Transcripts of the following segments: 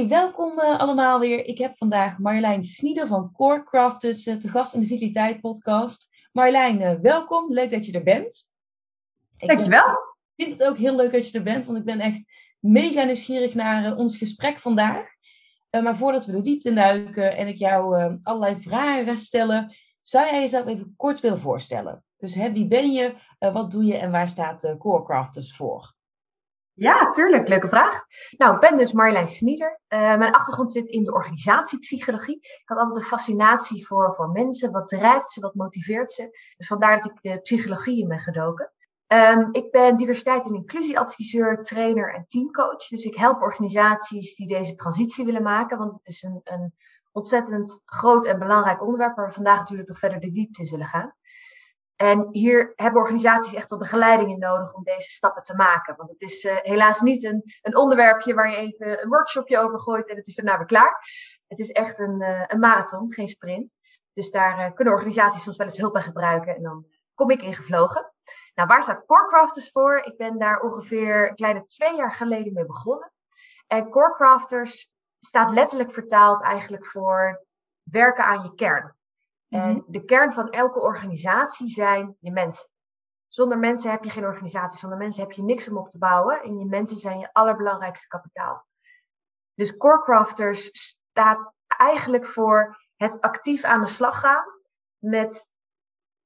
Hey, welkom uh, allemaal weer. Ik heb vandaag Marjolein Snieder van Core Crafters uh, te gast in de Vitaliteit podcast. Marjolein, uh, welkom. Leuk dat je er bent. Ik Dankjewel. Ik vind het ook heel leuk dat je er bent, want ik ben echt mega nieuwsgierig naar ons gesprek vandaag. maar voordat we de diepte induiken en ik jou allerlei vragen ga stellen, zou jij jezelf even kort willen voorstellen? Dus hè, wie ben je, wat doe je en waar staat Core Crafters voor? Ja, tuurlijk. Leuke vraag. Nou, ik ben dus Marjolein Snieder. Uh, mijn achtergrond zit in de organisatiepsychologie. Ik had altijd een fascinatie voor, voor mensen. Wat drijft ze? Wat motiveert ze? Dus vandaar dat ik de psychologie in ben gedoken. Um, ik ben diversiteit- en inclusieadviseur, trainer en teamcoach. Dus ik help organisaties die deze transitie willen maken. Want het is een, een ontzettend groot en belangrijk onderwerp waar we vandaag natuurlijk nog verder de diepte in zullen gaan. En hier hebben organisaties echt wel begeleiding in nodig om deze stappen te maken. Want het is uh, helaas niet een, een onderwerpje waar je even een workshopje over gooit en het is daarna weer klaar. Het is echt een, uh, een marathon, geen sprint. Dus daar uh, kunnen organisaties soms wel eens hulp bij gebruiken en dan kom ik ingevlogen. Nou, waar staat Corecrafters voor? Ik ben daar ongeveer een kleine twee jaar geleden mee begonnen. En Corecrafters staat letterlijk vertaald eigenlijk voor werken aan je kern. En mhm. de kern van elke organisatie zijn je mensen. Zonder mensen heb je geen organisatie. Zonder mensen heb je niks om op te bouwen. En je mensen zijn je allerbelangrijkste kapitaal. Dus Corecrafters staat eigenlijk voor het actief aan de slag gaan met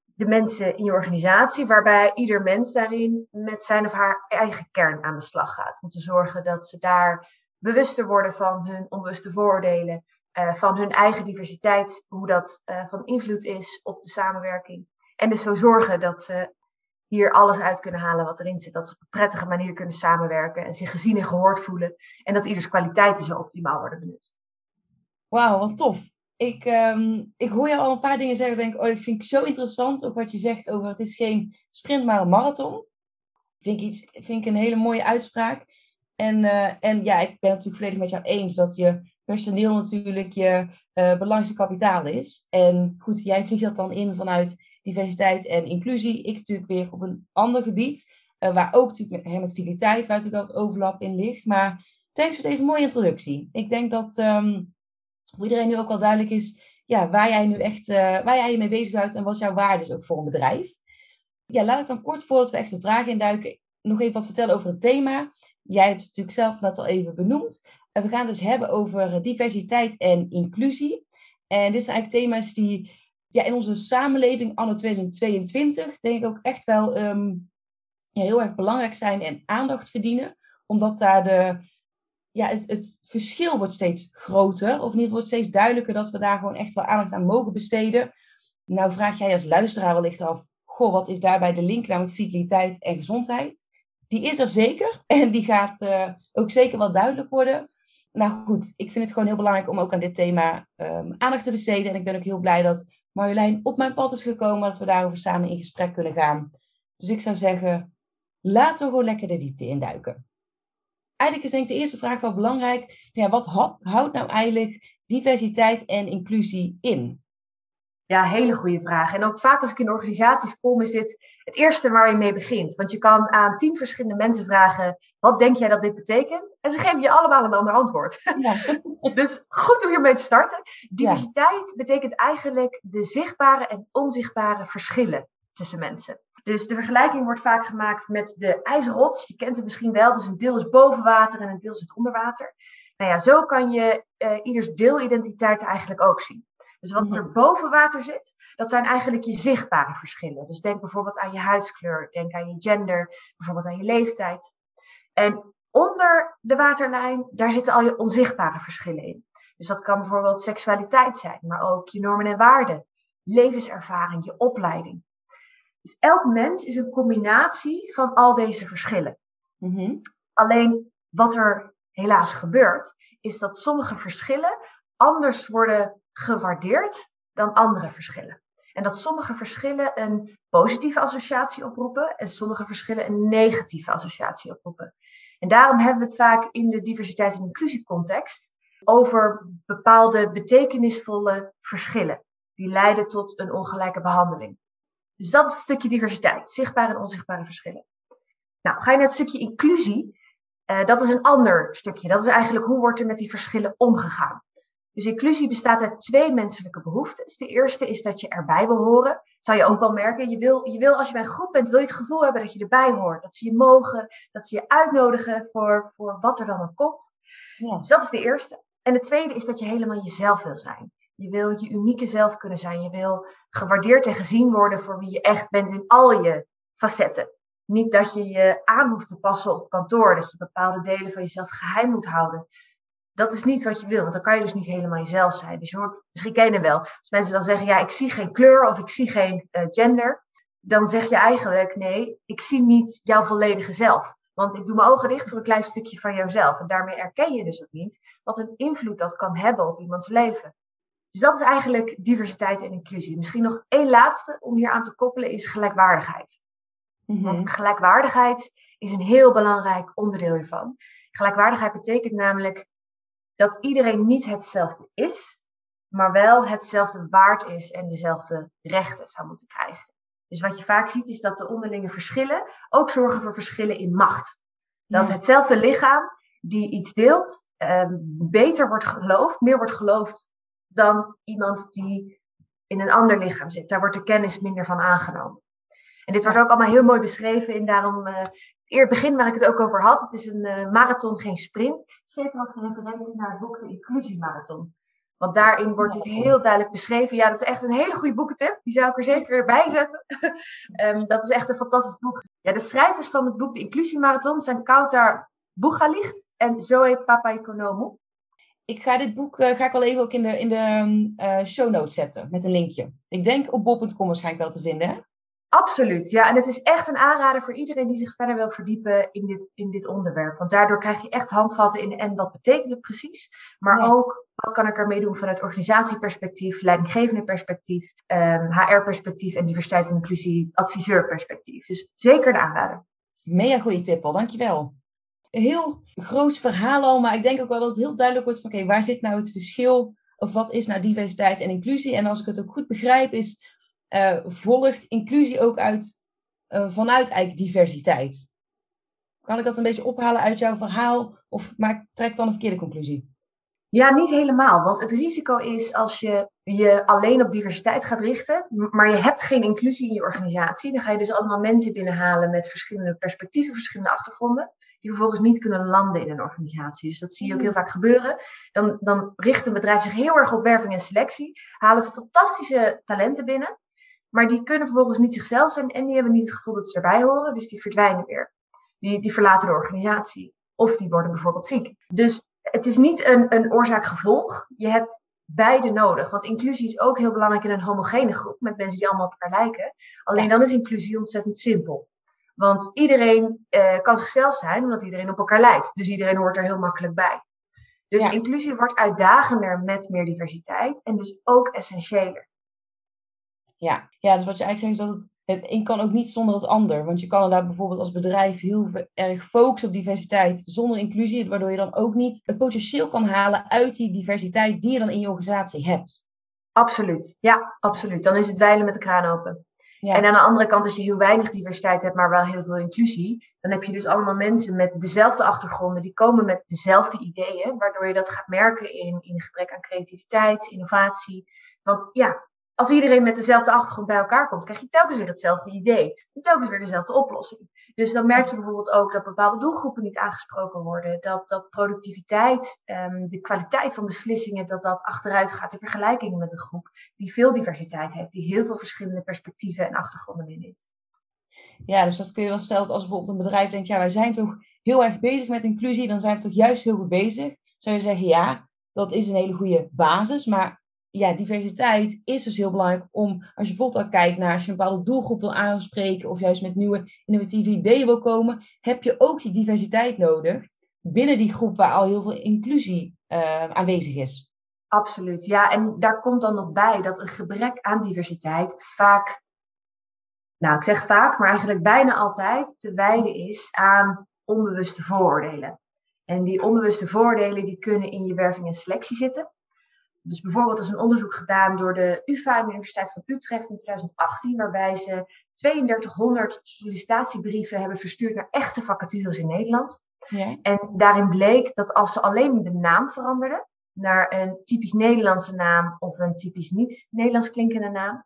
de mensen in je organisatie, waarbij ieder mens daarin met zijn of haar eigen kern aan de slag gaat. Om te zorgen dat ze daar bewuster worden van hun onbewuste vooroordelen, uh, van hun eigen diversiteit, hoe dat uh, van invloed is op de samenwerking. En dus zo zorgen dat ze hier alles uit kunnen halen wat erin zit. Dat ze op een prettige manier kunnen samenwerken en zich gezien en gehoord voelen. En dat ieders kwaliteiten zo optimaal worden benut. Wauw, wat tof. Ik, um, ik hoor je al een paar dingen zeggen. Denk, oh, dat vind ik zo interessant. Ook wat je zegt over het is geen sprint, maar een marathon. Vind ik, iets, vind ik een hele mooie uitspraak. En, uh, en ja, ik ben natuurlijk volledig met jou eens dat je personeel natuurlijk je uh, belangrijkste kapitaal is. En goed, jij vliegt dat dan in vanuit diversiteit en inclusie. Ik natuurlijk weer op een ander gebied, uh, waar ook natuurlijk met, met waar natuurlijk dat overlap in ligt. Maar thanks voor deze mooie introductie. Ik denk dat um, voor iedereen nu ook al duidelijk is ja, waar jij nu echt uh, waar jij je mee bezighoudt en wat jouw waarde is ook voor een bedrijf. Ja, laat ik dan kort voordat we echt de vragen induiken, nog even wat vertellen over het thema. Jij hebt het natuurlijk zelf net al even benoemd. We gaan dus hebben over diversiteit en inclusie. En dit zijn eigenlijk thema's die ja, in onze samenleving anno 2022 denk ik ook echt wel ja, heel erg belangrijk zijn en aandacht verdienen. Omdat daar de, ja, het, verschil wordt steeds groter. Of in ieder geval wordt steeds duidelijker dat we daar gewoon echt wel aandacht aan mogen besteden. Nou vraag jij als luisteraar wellicht af, goh, wat is daarbij de link naar met vitaliteit en gezondheid? Die is er zeker en die gaat uh, ook zeker wel duidelijk worden nou goed, ik vind het gewoon heel belangrijk om ook aan dit thema um, aandacht te besteden. En ik ben ook heel blij dat Marjolein op mijn pad is gekomen, dat we daarover samen in gesprek kunnen gaan. Dus ik zou zeggen, laten we gewoon lekker de diepte induiken. Eigenlijk is denk ik de eerste vraag wel belangrijk. Ja, wat houdt nou eigenlijk diversiteit en inclusie in? Ja, hele goede vraag. En ook vaak als ik in organisaties kom, is dit het eerste waar je mee begint. Want je kan aan tien verschillende mensen vragen: wat denk jij dat dit betekent? En ze geven je allemaal een ander antwoord. Ja. dus goed om hiermee te starten. Diversiteit betekent eigenlijk de zichtbare en onzichtbare verschillen tussen mensen. Dus de vergelijking wordt vaak gemaakt met de ijsrots. Je kent het misschien wel. Dus een deel is boven water en een deel zit onder water. Nou ja, zo kan je uh, ieders deelidentiteit eigenlijk ook zien. Dus wat mhm. er boven water zit, dat zijn eigenlijk je zichtbare verschillen. Dus denk bijvoorbeeld aan je huidskleur, denk aan je gender, bijvoorbeeld aan je leeftijd. En onder de waterlijn, daar zitten al je onzichtbare verschillen in. Dus dat kan bijvoorbeeld seksualiteit zijn, maar ook je normen en waarden, levenservaring, je opleiding. Dus elk mens is een combinatie van al deze verschillen. Mhm. Alleen wat er helaas gebeurt, is dat sommige verschillen anders worden gewaardeerd dan andere verschillen. En dat sommige verschillen een positieve associatie oproepen en sommige verschillen een negatieve associatie oproepen. En daarom hebben we het vaak in de diversiteit- en inclusiecontext over bepaalde betekenisvolle verschillen die leiden tot een ongelijke behandeling. Dus dat is een stukje diversiteit, zichtbare en onzichtbare verschillen. Nou, ga je naar het stukje inclusie, uh, dat is een ander stukje. Dat is eigenlijk hoe wordt er met die verschillen omgegaan. Dus inclusie bestaat uit twee menselijke behoeftes. De eerste is dat je erbij wil horen. Dat zou je ook wel merken. Je wil, je wil als je bij een groep bent, wil je het gevoel hebben dat je erbij hoort. Dat ze je mogen, dat ze je uitnodigen voor, voor wat er dan ook komt. Ja. Dus dat is de eerste. En de tweede is dat je helemaal jezelf wil zijn. Je wil je unieke zelf kunnen zijn. Je wil gewaardeerd en gezien worden voor wie je echt bent in al je facetten. Niet dat je je aan hoeft te passen op kantoor, dat je bepaalde delen van jezelf geheim moet houden. Dat is niet wat je wil, want dan kan je dus niet helemaal jezelf zijn. Dus je hoort, misschien ken je wel. Als mensen dan zeggen, ja, ik zie geen kleur of ik zie geen uh, gender, dan zeg je eigenlijk, nee, ik zie niet jouw volledige zelf. Want ik doe mijn ogen dicht voor een klein stukje van jouzelf. En daarmee erken je dus ook niet wat een invloed dat kan hebben op iemands leven. Dus dat is eigenlijk diversiteit en inclusie. Misschien nog één laatste om hier aan te koppelen is gelijkwaardigheid. Want mhm. gelijkwaardigheid is een heel belangrijk onderdeel hiervan. Gelijkwaardigheid betekent namelijk dat iedereen niet hetzelfde is, maar wel hetzelfde waard is en dezelfde rechten zou moeten krijgen. Dus wat je vaak ziet is dat de onderlinge verschillen ook zorgen voor verschillen in macht. Dat hetzelfde lichaam die iets deelt, eh, beter wordt geloofd, meer wordt geloofd dan iemand die in een ander lichaam zit. Daar wordt de kennis minder van aangenomen. En dit wordt ook allemaal heel mooi beschreven in daarom uh, het begin waar ik het ook over had. Het is een uh, marathon, geen sprint. Zeker ook een referentie naar het boek De Inclusiemarathon. Want daarin wordt dit heel duidelijk beschreven. Ja, dat is echt een hele goede boekentip. Die zou ik er zeker bij zetten. um, dat is echt een fantastisch boek. Ja, de schrijvers van het boek De Inclusiemarathon zijn Kautar Boegalicht en Zoe Papaikonomou. Ik ga dit boek uh, ga ik wel even ook in de, in de uh, show notes zetten met een linkje. Ik denk op bob.com waarschijnlijk wel te vinden. Hè? Absoluut, ja. En het is echt een aanrader voor iedereen die zich verder wil verdiepen in dit, in dit onderwerp. Want daardoor krijg je echt handvatten in en wat betekent het precies. Maar ook wat kan ik ermee doen vanuit organisatieperspectief, leidinggevende perspectief, um, ehm, HR-perspectief en diversiteit en inclusie adviseurperspectief. Dus zeker een aanrader. Mega goede tip al, dankjewel. Een heel groot verhaal al, maar ik denk ook wel dat het heel duidelijk wordt van oké, waar zit nou het verschil? Of wat is nou diversiteit en inclusie? En als ik het ook goed begrijp, is uh, volgt inclusie ook uit, uh, vanuit eigenlijk diversiteit. Kan ik dat een beetje ophalen uit jouw verhaal of maak, trek dan een verkeerde conclusie? Ja, niet helemaal. Want het risico is als je je alleen op diversiteit gaat richten, maar je hebt geen inclusie in je organisatie, dan ga je dus allemaal mensen binnenhalen met verschillende perspectieven, verschillende achtergronden, die vervolgens niet kunnen landen in een organisatie. Dus dat zie je ook heel hmm. vaak gebeuren. Dan, dan richt een bedrijf zich heel erg op werving en selectie, halen ze fantastische talenten binnen, maar die kunnen vervolgens niet zichzelf zijn en die hebben niet het gevoel dat ze erbij horen. Dus die verdwijnen weer. Die, die verlaten de organisatie. Of die worden bijvoorbeeld ziek. Dus het is niet een, een oorzaak-gevolg. Je hebt beide nodig. Want inclusie is ook heel belangrijk in een homogene groep. Met mensen die allemaal op elkaar lijken. Alleen dan is inclusie ontzettend simpel. Want iedereen uh, kan zichzelf zijn omdat iedereen op elkaar lijkt. Dus iedereen hoort er heel makkelijk bij. Dus inclusie wordt uitdagender met meer diversiteit en dus ook essentiëler. Ja. ja, dus wat je eigenlijk zegt is dat het, het een kan ook niet zonder het ander. Want je kan inderdaad bijvoorbeeld als bedrijf heel erg focussen op diversiteit zonder inclusie, waardoor je dan ook niet het potentieel kan halen uit die diversiteit die je dan in je organisatie hebt. Absoluut, ja, absoluut. Dan is het dweilen met de kraan open. Ja. En aan de andere kant, als je heel weinig diversiteit hebt, maar wel heel veel inclusie, dan heb je dus allemaal mensen met dezelfde achtergronden, die komen met dezelfde ideeën, waardoor je dat gaat merken in, in gebrek aan creativiteit, innovatie. Want ja, als iedereen met dezelfde achtergrond bij elkaar komt, krijg je telkens weer hetzelfde idee. En telkens weer dezelfde oplossing. Dus dan merk je bijvoorbeeld ook dat bepaalde doelgroepen niet aangesproken worden. Dat, dat productiviteit, um, de kwaliteit van beslissingen, dat dat achteruit gaat in vergelijking met een groep die veel diversiteit heeft. Die heel veel verschillende perspectieven en achtergronden inneemt. Ja, dus dat kun je wel stellen als bijvoorbeeld een bedrijf denkt, ja, wij zijn toch heel erg bezig met inclusie. Dan zijn we toch juist heel goed bezig. Zou je zeggen, ja, dat is een hele goede basis. Maar ja, diversiteit is dus heel belangrijk om, als je bijvoorbeeld al kijkt naar als je een bepaalde doelgroep wil aanspreken of juist met nieuwe innovatieve ideeën wil komen, heb je ook die diversiteit nodig binnen die groep waar al heel veel inclusie uh, aanwezig is. Absoluut, ja. En daar komt dan nog bij dat een gebrek aan diversiteit vaak, nou ik zeg vaak, maar eigenlijk bijna altijd te wijden is aan onbewuste vooroordelen. En die onbewuste vooroordelen die kunnen in je werving en selectie zitten. Dus bijvoorbeeld is een onderzoek gedaan door de UvA de Universiteit van Utrecht in 2018, waarbij ze 3200 sollicitatiebrieven hebben verstuurd naar echte vacatures in Nederland. Ja. En daarin bleek dat als ze alleen de naam veranderden naar een typisch Nederlandse naam of een typisch niet-Nederlands klinkende naam,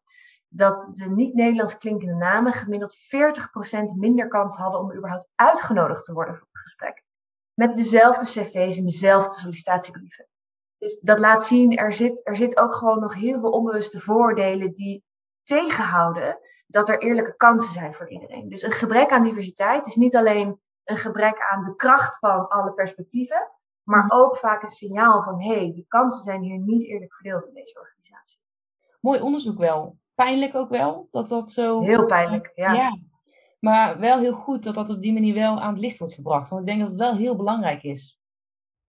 dat de niet-Nederlands klinkende namen gemiddeld 40% minder kans hadden om überhaupt uitgenodigd te worden voor het gesprek. Met dezelfde cv's en dezelfde sollicitatiebrieven. Dus dat laat zien, er zit, er zit ook gewoon nog heel veel onbewuste voordelen die tegenhouden dat er eerlijke kansen zijn voor iedereen. Dus een gebrek aan diversiteit is niet alleen een gebrek aan de kracht van alle perspectieven, maar mhm. ook vaak een signaal van hé, hey, de kansen zijn hier niet eerlijk verdeeld in deze organisatie. Mooi onderzoek wel. Pijnlijk ook wel, dat dat zo... Heel pijnlijk, ja. ja. Maar wel heel goed dat dat op die manier wel aan het licht wordt gebracht. Want ik denk dat het wel heel belangrijk is.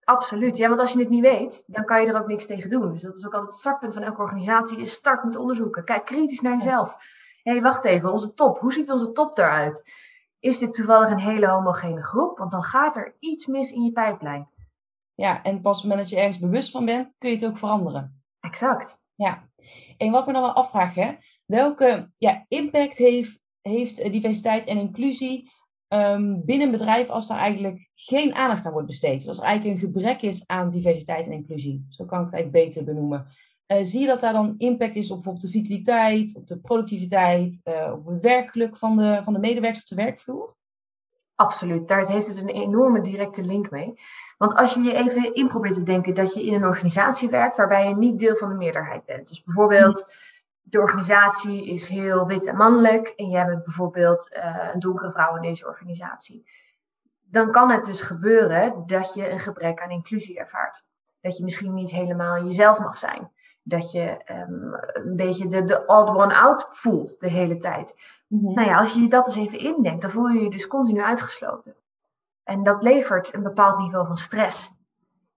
Absoluut. Ja, want als je het niet weet, dan kan je er ook niks tegen doen. Dus dat is ook altijd het startpunt van elke organisatie, is start met onderzoeken. Kijk kritisch naar jezelf. Hé, hey, wacht even, onze top. Hoe ziet onze top eruit? Is dit toevallig een hele homogene groep? Want dan gaat er iets mis in je pijplijn. Ja, en pas op het moment dat je ergens bewust van bent, kun je het ook veranderen. Exact. Ja. En wat ik me dan wel afvraag, hè, welke ja, impact heeft, heeft diversiteit en inclusie um, binnen een bedrijf als daar eigenlijk geen aandacht aan wordt besteed. Dus als er eigenlijk een gebrek is aan diversiteit en inclusie. Zo kan ik het eigenlijk beter benoemen. Uh, zie je dat daar dan impact is op bijvoorbeeld de vitaliteit, op de productiviteit, uh, op het werkgeluk van de, van de medewerkers op de werkvloer? Absoluut, daar heeft het een enorme directe link mee. Want als je je even in probeert te denken dat je in een organisatie werkt waarbij je niet deel van de meerderheid bent. Dus bijvoorbeeld de organisatie is heel wit en mannelijk en jij bent bijvoorbeeld uh, een donkere vrouw in deze organisatie. Dan kan het dus gebeuren dat je een gebrek aan inclusie ervaart. Dat je misschien niet helemaal jezelf mag zijn. Dat je um, een beetje de, de odd one out voelt de hele tijd. Mm Nou ja, als je dat eens even indenkt, dan voel je je dus continu uitgesloten. En dat levert een bepaald niveau van stress.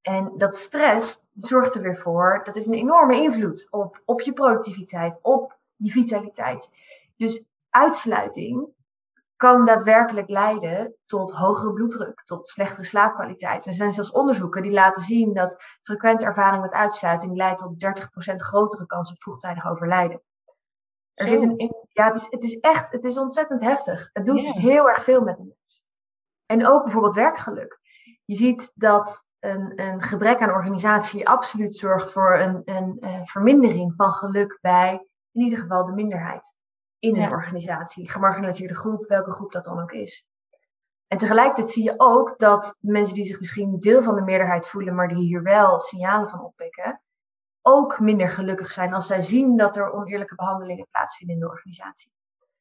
En dat stress zorgt er weer voor, dat heeft een enorme invloed op, op je productiviteit, op je vitaliteit. Dus uitsluiting kan daadwerkelijk leiden tot hogere bloeddruk, tot slechtere slaapkwaliteit. Er zijn zelfs onderzoeken die laten zien dat frequente ervaring met uitsluiting leidt tot 30% grotere kans op vroegtijdig overlijden. Er zit een, ja, het is, het is echt, het is ontzettend heftig. Het doet heel erg veel met een mens. En ook bijvoorbeeld werkgeluk. Je ziet dat een, een gebrek aan organisatie absoluut zorgt voor een, een, een, vermindering van geluk bij in ieder geval de minderheid in een organisatie, gemarginaliseerde groep, welke groep dat dan ook is. En tegelijkertijd zie je ook dat mensen die zich misschien deel van de meerderheid voelen, maar die hier wel signalen van oppikken, ook minder gelukkig zijn als zij zien dat er oneerlijke behandelingen plaatsvinden in de organisatie.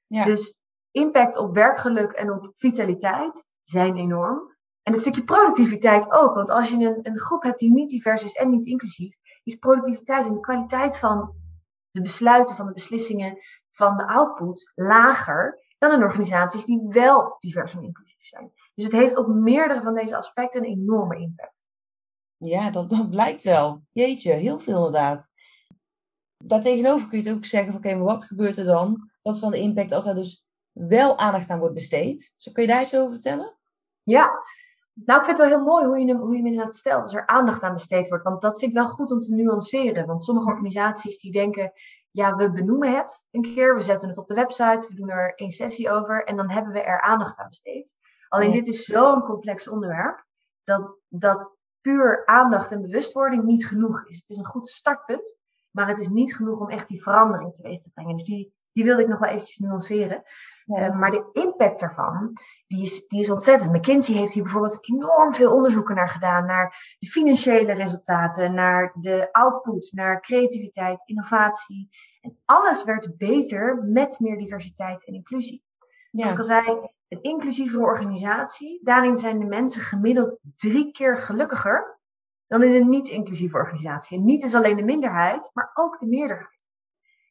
Ja. Dus impact op werkgeluk en op vitaliteit zijn enorm. En een stukje productiviteit ook. Want als je een, een groep hebt die niet divers is en niet inclusief, is productiviteit en de kwaliteit van de besluiten, van de beslissingen, van de output lager dan in organisaties die wel divers en inclusief zijn. Dus het heeft op meerdere van deze aspecten een enorme impact. Ja, dat, dat blijkt wel. Jeetje, heel veel inderdaad. Daartegenover kun je het ook zeggen: oké, maar wat gebeurt er dan? Wat is dan de impact als er dus wel aandacht aan wordt besteed? Zo kun je daar iets over vertellen? Ja, nou, ik vind het wel heel mooi hoe je hem, hoe je hem inderdaad stelt, als er aandacht aan besteed wordt. Want dat vind ik wel goed om te nuanceren. Want sommige organisaties die denken, ja, we benoemen het een keer, we zetten het op de website, we doen er een sessie over en dan hebben we er aandacht aan besteed. Alleen dit is zo'n complex onderwerp, dat, dat puur aandacht en bewustwording niet genoeg is. Het is een goed startpunt, maar het is niet genoeg om echt die verandering teweeg te brengen. Dus die, die wilde ik nog wel eventjes nuanceren. Eh, maar de impact daarvan, die is, die is ontzettend. McKinsey heeft hier bijvoorbeeld enorm veel onderzoeken naar gedaan. Naar de financiële resultaten, naar de output, naar creativiteit, innovatie. En alles werd beter met meer diversiteit en inclusie. Zoals ik al zei, een inclusievere organisatie. Daarin zijn de mensen gemiddeld drie keer gelukkiger dan in een niet-inclusieve organisatie. En niet is alleen de minderheid, maar ook de meerderheid.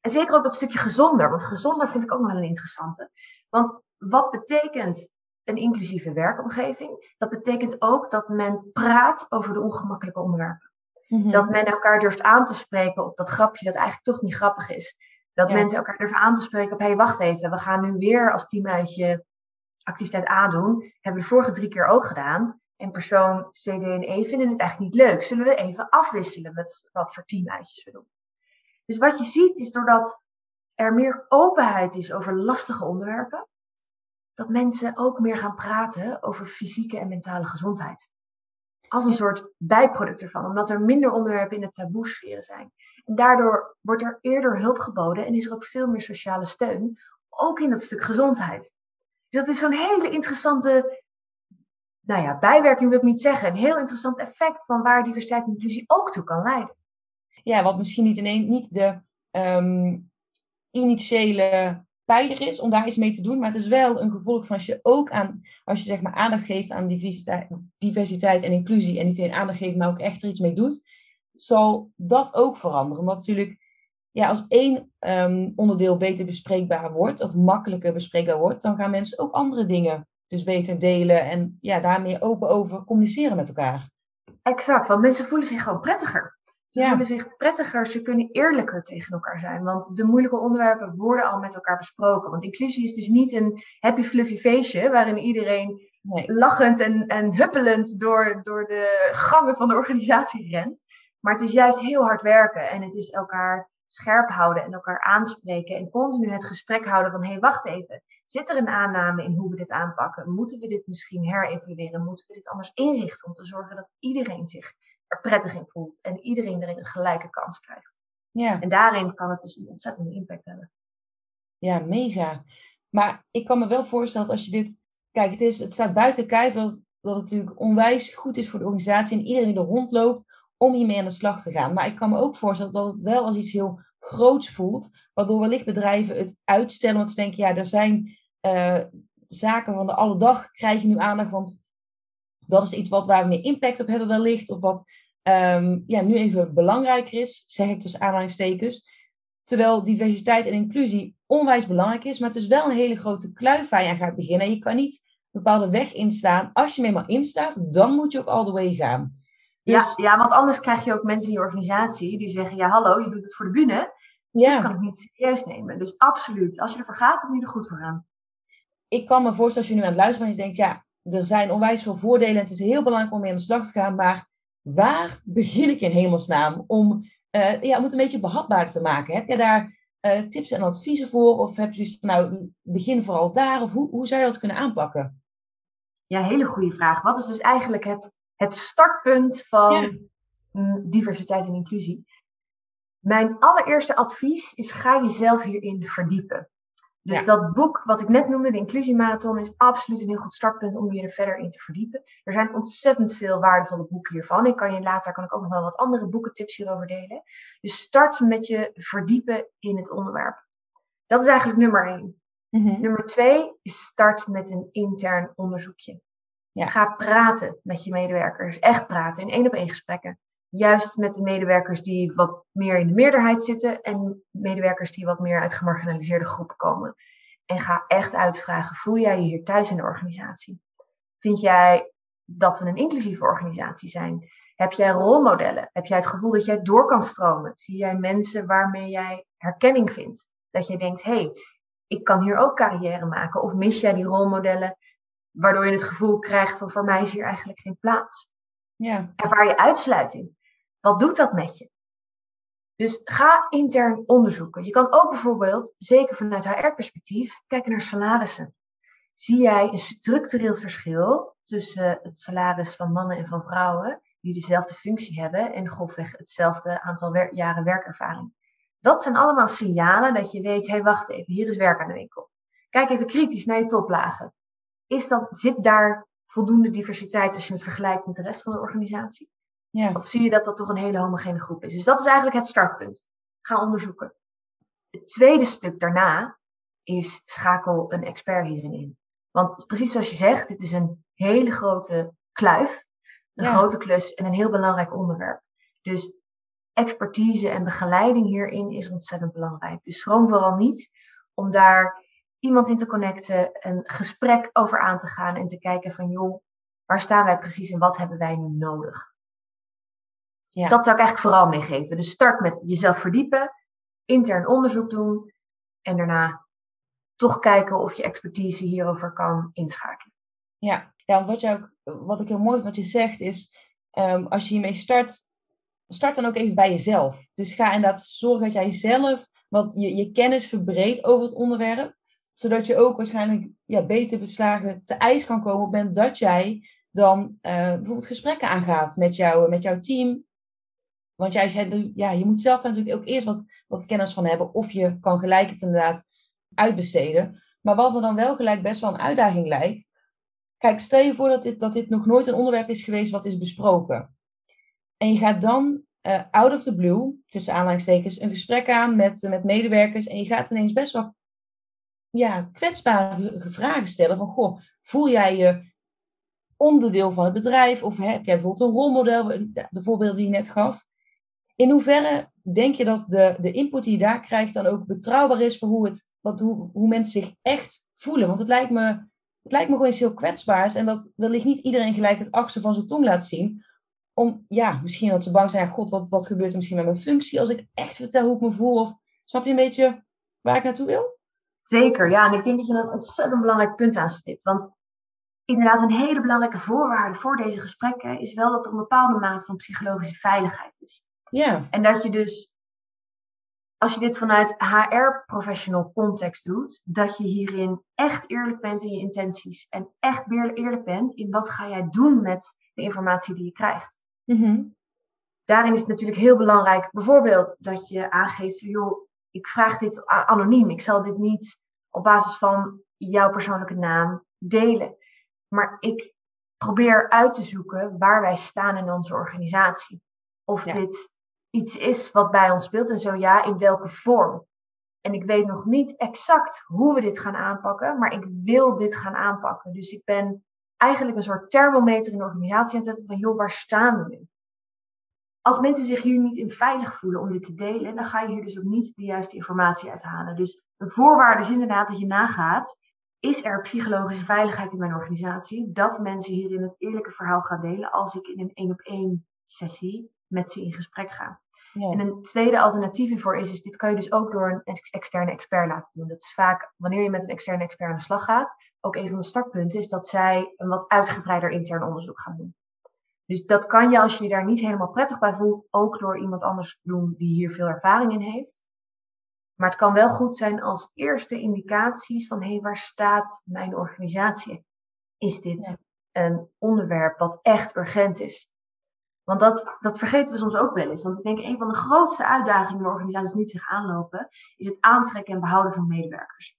En zeker ook dat stukje gezonder, want gezonder vind ik ook nog wel een interessante. Want wat betekent een inclusieve werkomgeving? Dat betekent ook dat men praat over de ongemakkelijke onderwerpen. Mhm. Dat men elkaar durft aan te spreken op dat grapje dat eigenlijk toch niet grappig is. Dat mensen elkaar durven aan te spreken op, hé, hey, wacht even, we gaan nu weer als teamuitje activiteit A doen. Hebben we de vorige drie keer ook gedaan. En persoon C, D en E vinden het eigenlijk niet leuk. Zullen we even afwisselen met wat voor teamuitjes we doen? Dus wat je ziet is doordat er meer openheid is over lastige onderwerpen, dat mensen ook meer gaan praten over fysieke en mentale gezondheid. Als een soort bijproduct ervan, omdat er minder onderwerpen in de taboesferen zijn. En daardoor wordt er eerder hulp geboden en is er ook veel meer sociale steun, ook in dat stuk gezondheid. Dus dat is zo'n hele interessante, nou ja, bijwerking wil ik niet zeggen, een heel interessant effect van waar diversiteit en inclusie ook toe kan leiden. Ja, wat misschien niet, ineens, niet de um, initiële pijler is om daar iets mee te doen. Maar het is wel een gevolg van als je ook aan, als je zeg maar aandacht geeft aan diversiteit, en inclusie en niet alleen aandacht geeft, maar ook echt er iets mee doet, zal dat ook veranderen. Omdat natuurlijk, ja, als één um, onderdeel beter bespreekbaar wordt of makkelijker bespreekbaar wordt, dan gaan mensen ook andere dingen dus beter delen en ja, daarmee open over communiceren met elkaar. Exact, want mensen voelen zich gewoon prettiger. Ze voelen zich prettiger, ze kunnen eerlijker tegen elkaar zijn. Want de moeilijke onderwerpen worden al met elkaar besproken. Want inclusie is dus niet een happy fluffy feestje waarin iedereen lachend en, en huppelend door, door de gangen van de organisatie rent. Maar het is juist heel hard werken en het is elkaar scherp houden en elkaar aanspreken en continu het gesprek houden van hé, hey, wacht even. Zit er een aanname in hoe we dit aanpakken? Moeten we dit misschien herevalueren? Moeten we dit anders inrichten om te zorgen dat iedereen zich er prettig in voelt en iedereen erin een gelijke kans krijgt. Ja. En daarin kan het dus een ontzettende impact hebben. Ja, mega. Maar ik kan me wel voorstellen dat als je dit. Kijk, het, is, het staat buiten kijf dat, dat het natuurlijk onwijs goed is voor de organisatie en iedereen die er rondloopt om hiermee aan de slag te gaan. Maar ik kan me ook voorstellen dat het wel als iets heel groots voelt, waardoor wellicht bedrijven het uitstellen, want ze denken, ja, er zijn uh, zaken van de alle dag krijg je nu aandacht, want dat is iets wat waar we meer impact op hebben wellicht. Of wat um, ja, nu even belangrijker is, zeg ik tussen aanhalingstekens. Terwijl diversiteit en inclusie onwijs belangrijk is. Maar het is wel een hele grote kluif waar je aan gaat beginnen. En je kan niet een bepaalde weg inslaan. Als je eenmaal instaat, dan moet je ook all the way gaan. Dus... Ja, ja, want anders krijg je ook mensen in je organisatie die zeggen: Ja, hallo, je doet het voor de bühne. Ja. Dat kan ik niet serieus nemen. Dus absoluut, als je ervoor gaat, dan moet je er goed voor gaan. Ik kan me voorstellen als je nu aan het luisteren bent en je denkt: Ja, er zijn onwijs veel voordelen en het is heel belangrijk om mee aan de slag te gaan. Maar waar begin ik in hemelsnaam om, uh, ja, om het een beetje behapbaar te maken? Heb je daar uh, tips en adviezen voor? Of heb je zoiets van, nou, begin vooral daar? Of hoe, hoe zou je dat kunnen aanpakken? Ja, hele goede vraag. Wat is dus eigenlijk het, het startpunt van mm, diversiteit en inclusie? Mijn allereerste advies is: ga jezelf hierin verdiepen. Dus dat boek wat ik net noemde, de Inclusiemarathon, is absoluut een heel goed startpunt om je er verder in te verdiepen. Er zijn ontzettend veel waardevolle boeken hiervan. Ik kan je later kan ik ook nog wel wat andere boekentips hierover delen. Dus start met je verdiepen in het onderwerp. Dat is eigenlijk nummer één. Mhm. Nummer twee is start met een intern onderzoekje. Ja. Ga praten met je medewerkers. Echt praten in één op één gesprekken juist met de medewerkers die wat meer in de meerderheid zitten en medewerkers die wat meer uit gemarginaliseerde groepen komen. En ga echt uitvragen, voel jij je hier thuis in de organisatie? Vind jij dat we een inclusieve organisatie zijn? Heb jij rolmodellen? Heb jij het gevoel dat jij door kan stromen? Zie jij mensen waarmee jij herkenning vindt? Dat je denkt, hé, hey, ik kan hier ook carrière maken. Of mis jij die rolmodellen, waardoor je het gevoel krijgt van voor mij is hier eigenlijk geen plaats? Ja. Ervaar je uitsluiting? Wat doet dat met je? Dus ga intern onderzoeken. Je kan ook bijvoorbeeld, zeker vanuit HR-perspectief, kijken naar salarissen. Zie jij een structureel verschil tussen het salaris van mannen en van vrouwen die dezelfde functie hebben en grofweg hetzelfde aantal jaren werkervaring? Dat zijn allemaal signalen dat je weet, hé hey, wacht even, hier is werk aan de winkel. Kijk even kritisch naar je toplagen. Is dat, zit daar voldoende diversiteit als je het vergelijkt met de rest van de organisatie? Ja. Of zie je dat dat toch een hele homogene groep is? Dus dat is eigenlijk het startpunt. Ga onderzoeken. Het tweede stuk daarna is schakel een expert hierin in. Want precies zoals je zegt, dit is een hele grote kluif. Een grote klus en een heel belangrijk onderwerp. Dus expertise en begeleiding hierin is ontzettend belangrijk. Dus schroom vooral niet om daar iemand in te connecten, een gesprek over aan te gaan en te kijken van joh, waar staan wij precies en wat hebben wij nu nodig? Ja. Dus dat zou ik eigenlijk vooral meegeven. Dus start met jezelf verdiepen, intern onderzoek doen en daarna toch kijken of je expertise hierover kan inschakelen. Ja, ja wat, jou, wat ik heel mooi vind wat je zegt is, um, als je hiermee start, start dan ook even bij jezelf. Dus ga inderdaad zorgen dat jij zelf wat je, je kennis verbreedt over het onderwerp. Zodat je ook waarschijnlijk ja, beter beslagen te ijs kan komen op het moment dat jij dan uh, bijvoorbeeld gesprekken aangaat met, jou, met jouw team. Want jij, ja, je moet zelf natuurlijk ook eerst wat, wat kennis van hebben. Of je kan gelijk het inderdaad uitbesteden. Maar wat me dan wel gelijk best wel een uitdaging lijkt. Kijk, stel je voor dat dit, dat dit nog nooit een onderwerp is geweest wat is besproken. En je gaat dan uh, out of the blue, tussen aanhalingstekens, een gesprek aan met, met medewerkers. En je gaat ineens best wel ja, kwetsbare vragen stellen. Van, goh, voel jij je onderdeel van het bedrijf? Of heb jij bijvoorbeeld een rolmodel, de voorbeelden die je net gaf? In hoeverre denk je dat de, de input die je daar krijgt dan ook betrouwbaar is voor hoe, het, wat, hoe, hoe mensen zich echt voelen? Want het lijkt me, het lijkt me gewoon iets heel kwetsbaars en dat wellicht niet iedereen gelijk het achtste van zijn tong laat zien om, ja, misschien dat ze bang zijn, god, wat, wat gebeurt er misschien met mijn functie als ik echt vertel hoe ik me voel? Of snap je een beetje waar ik naartoe wil? Zeker, ja. En ik denk dat je een ontzettend belangrijk punt aanstipt. Want inderdaad, een hele belangrijke voorwaarde voor deze gesprekken is wel dat er een bepaalde mate van psychologische veiligheid is. Ja. En dat je dus, als je dit vanuit HR-professional context doet, dat je hierin echt eerlijk bent in je intenties en echt eerlijk bent in wat ga jij doen met de informatie die je krijgt. Mhm. Daarin is het natuurlijk heel belangrijk, bijvoorbeeld, dat je aangeeft, joh, ik vraag dit anoniem. Ik zal dit niet op basis van jouw persoonlijke naam delen. Maar ik probeer uit te zoeken waar wij staan in onze organisatie. Of dit iets is wat bij ons speelt en zo ja, in welke vorm. En ik weet nog niet exact hoe we dit gaan aanpakken, maar ik wil dit gaan aanpakken. Dus ik ben eigenlijk een soort thermometer in de organisatie aan het zetten van, joh, waar staan we nu? Als mensen zich hier niet in veilig voelen om dit te delen, dan ga je hier dus ook niet de juiste informatie uithalen. Dus een voorwaarde is inderdaad dat je nagaat, is er psychologische veiligheid in mijn organisatie? Dat mensen hierin het eerlijke verhaal gaan delen als ik in een één op één sessie met ze in gesprek ga. Ja. En een tweede alternatief hiervoor is, is dit kan je dus ook door een externe expert laten doen. Dat is vaak wanneer je met een externe expert aan de slag gaat, ook een van de startpunten is dat zij een wat uitgebreider intern onderzoek gaan doen. Dus dat kan je als je je daar niet helemaal prettig bij voelt, ook door iemand anders doen die hier veel ervaring in heeft. Maar het kan wel goed zijn als eerste indicaties van hé, hey, waar staat mijn organisatie? Is dit een onderwerp wat echt urgent is? Want dat, dat vergeten we soms ook wel eens. Want ik denk een van de grootste uitdagingen waar organisaties nu zich aanlopen, is het aantrekken en behouden van medewerkers.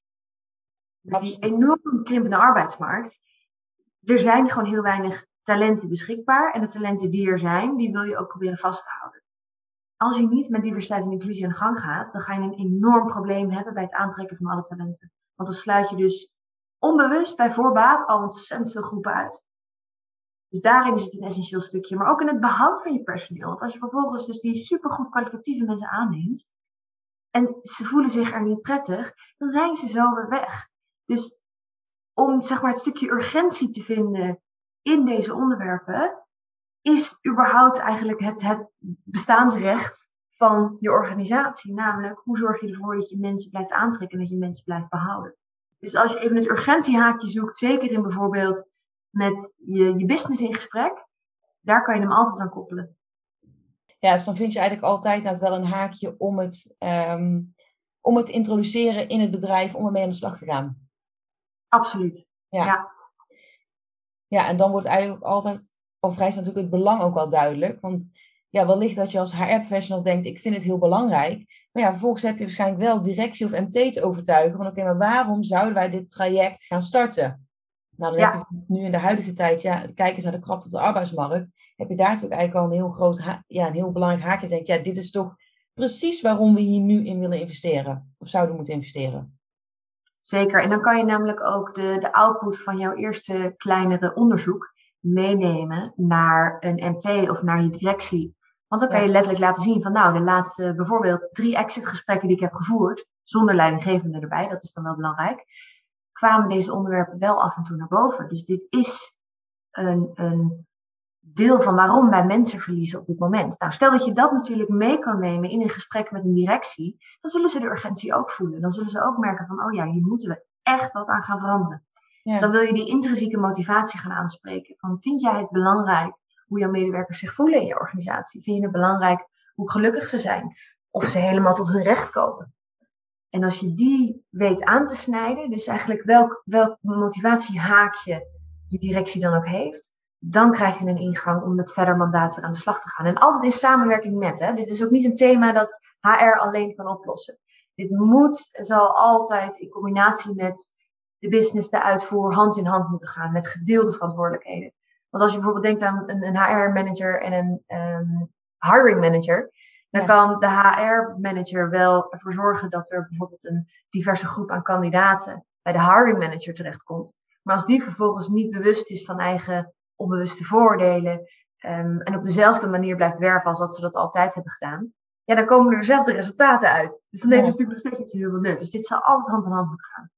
Met die enorm krimpende arbeidsmarkt, er zijn gewoon heel weinig talenten beschikbaar. En de talenten die er zijn, die wil je ook proberen vast te houden. Als je niet met diversiteit en inclusie aan de gang gaat, dan ga je een enorm probleem hebben bij het aantrekken van alle talenten. Want dan sluit je dus onbewust bij voorbaat al ontzettend veel groepen uit. Dus daarin is het een essentieel stukje. Maar ook in het behoud van je personeel. Want als je vervolgens dus die supergoed kwalitatieve mensen aanneemt. En ze voelen zich er niet prettig. Dan zijn ze zo weer weg. Dus om zeg maar het stukje urgentie te vinden in deze onderwerpen. Is überhaupt eigenlijk het, het bestaansrecht van je organisatie. Namelijk, hoe zorg je ervoor dat je mensen blijft aantrekken en dat je mensen blijft behouden. Dus als je even het urgentiehaakje zoekt, zeker in bijvoorbeeld met je, je business in gesprek, daar kan je hem altijd aan koppelen. Ja, dus dan vind je eigenlijk altijd net wel een haakje om het, um, om het te introduceren in het bedrijf om ermee aan de slag te gaan. Absoluut. Ja. ja. Ja, en dan wordt eigenlijk altijd, of vrij natuurlijk het belang ook wel duidelijk. Want ja, wellicht dat je als HR-professional denkt, ik vind het heel belangrijk. Maar ja, vervolgens heb je waarschijnlijk wel directie of MT te overtuigen van oké, maar waarom zouden wij dit traject gaan starten? Nou, dan heb je nu in de huidige tijd, ja, kijk eens naar de krapte op de arbeidsmarkt, heb je daar natuurlijk eigenlijk al een heel groot, ja, een heel belangrijk haakje. Denk, ja, dit is toch precies waarom we hier nu in willen investeren, of zouden moeten investeren. Zeker, en dan kan je namelijk ook de, de output van jouw eerste kleinere onderzoek, meenemen naar een MT of naar je directie. Want dan kan je letterlijk laten zien van nou, de laatste bijvoorbeeld drie exitgesprekken die ik heb gevoerd, zonder leidinggevende erbij, dat is dan wel belangrijk, kwamen deze onderwerpen wel af en toe naar boven. Dus dit is een, een deel van waarom wij mensen verliezen op dit moment. Nou, stel dat je dat natuurlijk mee kan nemen in een gesprek met een directie, dan zullen ze de urgentie ook voelen. Dan zullen ze ook merken van, oh ja, hier moeten we echt wat aan gaan veranderen. Dus dan wil je die intrinsieke motivatie gaan aanspreken. Van, vind jij het belangrijk hoe jouw medewerkers zich voelen in je organisatie? Vind je het belangrijk hoe gelukkig ze zijn? Of ze helemaal tot hun recht komen? En als je die weet aan te snijden, dus eigenlijk welk, welk motivatiehaakje je directie dan ook heeft, dan krijg je een ingang om met verder mandaat weer aan de slag te gaan. En altijd in samenwerking met. Hè? Dit is ook niet een thema dat HR alleen kan oplossen. Dit moet, zal altijd in combinatie met de business, de uitvoer, hand in hand moeten gaan. Met gedeelde verantwoordelijkheden. Want als je bijvoorbeeld denkt aan een, HR-manager en een um, hiring manager. Dan kan de HR-manager wel ervoor zorgen dat er bijvoorbeeld een diverse groep aan kandidaten bij de hiring manager terechtkomt. Maar als die vervolgens niet bewust is van eigen onbewuste voordelen um, en op dezelfde manier blijft werven als dat ze dat altijd hebben gedaan, ja, dan komen er dezelfde resultaten uit. Dus dan heeft het natuurlijk nog steeds iets heel veel nut. Dus dit zal altijd hand in hand moeten gaan.